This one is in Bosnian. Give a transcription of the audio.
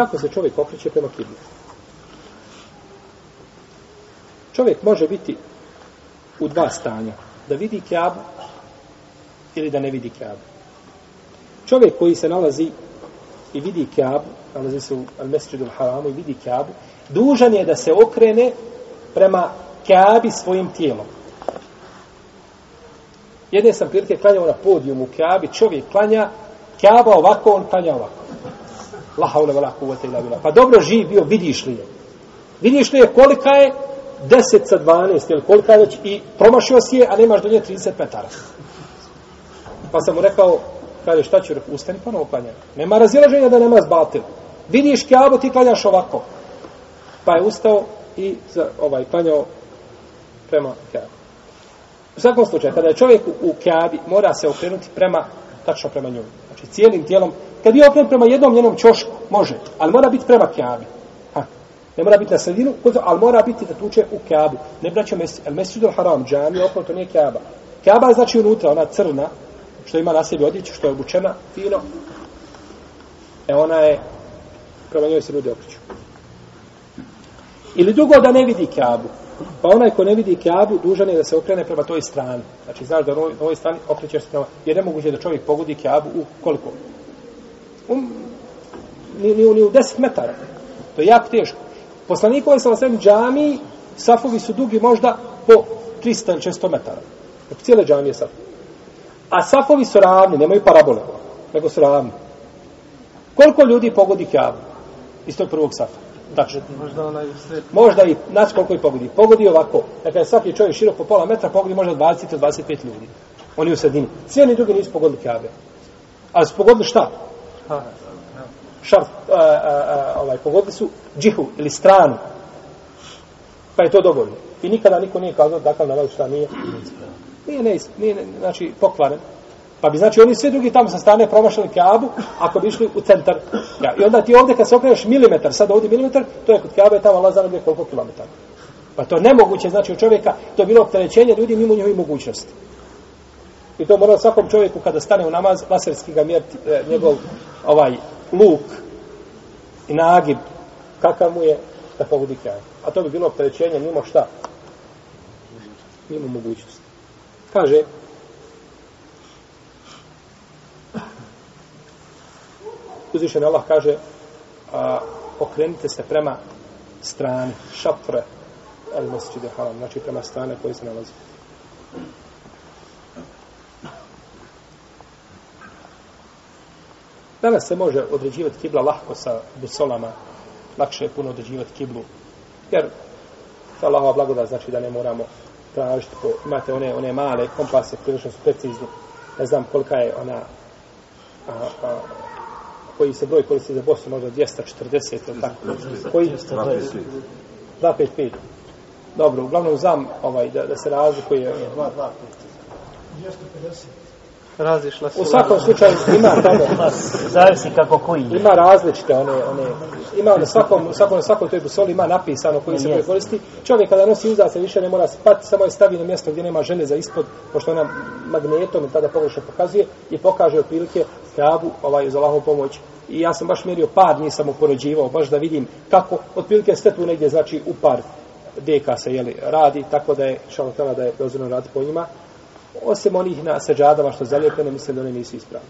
Kako se čovjek okreće prema kibli? Čovjek može biti u dva stanja. Da vidi kjabu ili da ne vidi kjabu. Čovjek koji se nalazi i vidi kjabu, nalazi se u al-mesridu haramu i vidi kjabu, dužan je da se okrene prema kjabi svojim tijelom. Jedne sam prilike klanjao na podijumu kjabi, čovjek klanja, kjaba ovako, on klanja ovako. La haule vela kuvvete ila bila. Pa dobro živ bio, vidiš li je? Vidiš li je kolika je 10 sa 12 ili kolika je već i promašio si je, a nemaš do nje 30 metara. Pa sam mu rekao, kaže šta ću, rekao, ustani ponovo klanjaj. Nema razilaženja da nema zbatil. Vidiš kjabu, ti klanjaš ovako. Pa je ustao i za, ovaj klanjao prema kjabu. U svakom slučaju, kada je čovjek u, u kjabi, mora se okrenuti prema, tačno prema njoj. Znači, cijelim tijelom. Kad je okren prema jednom njenom čošku, može, ali mora biti prema kjabi. Ha. Ne mora biti na sredinu, ali mora biti da tuče u kjabu. Ne braćo mes, el haram, džami, okno, to nije kjaba. Kjaba je znači unutra, ona crna, što ima na sebi odjeću, što je obučena, fino. E ona je, prema njoj se ljudi okreću. Ili drugo da ne vidi kjabu. Pa onaj ko ne vidi kjabu, dužan je da se okrene prema toj strani. Znači, znaš da na ovoj strani okrećeš se prema... Jer ne moguće da čovjek pogodi kjabu u koliko? U, ni, ni, ni u 10 metara. To je jako teško. Poslanikovi sa osam džami, safovi su dugi možda po 300 ili 600 metara. Znači, cijele džamije safovi. A safovi su ravni, nemaju parabole, nego su ravni. Koliko ljudi pogodi Kjabu iz tog prvog safa? Tačno. Možda onaj sred... Možda i, znači koliko i pogodi. Pogodi ovako. Dakle, svaki čovjek širok po pola metra pogodi možda 20 ili 25 ljudi. Oni u sredini. Svi oni drugi nisu pogodili kjabe. Ali su pogodili šta? Ha, Šart, a, a, a, ovaj, pogodili su džihu ili stranu. Pa je to dovoljno. I nikada niko nije kazao da namaz šta nije. Nije, ne, nije, ne, znači, pokvaren. Pa bi znači oni svi drugi tamo sa strane promašali Kaabu ako bi išli u centar. Ja, I onda ti ovdje kad se okreneš milimetar, sad ovdje milimetar, to je kod Kaabe tamo Lazana gdje koliko kilometara. Pa to nemoguće, znači od čovjeka, to je bilo opterećenje ljudi mimo njihovi mogućnosti. I to mora svakom čovjeku kada stane u namaz, laserski ga mjeriti, e, njegov ovaj luk i nagib, kakav mu je da pogodi Kaabu. A to bi bilo opterećenje mimo šta? Mimo mogućnosti. Kaže, uzvišen Allah kaže a, okrenite se prema strani šatre al masjid haram znači prema strane koji se nalazi. Danas se može određivati kibla lahko sa busolama, lakše je puno određivati kiblu, jer sa Allahova blagoda znači da ne moramo tražiti, po, imate one, one male kompase, prilično su precizni, ne znam kolika je ona a, a, koji se broj koristi za Bosnu, možda 240 ili tako. Koji? 255. Dobro, uglavnom znam ovaj, da, da se razlikuje. 250. Razišla se. U svakom slučaju ima tamo. Zavisi kako koji. Ima različite one, one ima na svakom, svakom, na svakom toj busoli ima napisano koji se yes. koristi. Čovjek kada nosi uzac više ne mora spati, samo je stavi na mjesto gdje nema žene za ispod, pošto ona magnetom tada pogrešno pokazuje i pokaže otprilike kabu ovaj, za Allahovu pomoć. I ja sam baš mjerio par, nisam upoređivao, baš da vidim kako, otprilike ste tu negdje, znači u par deka se jeli, radi, tako da je šalotela da je dozirno radi po njima. Osim onih na seđadama što zalijepene, mislim da one nisu ispravne.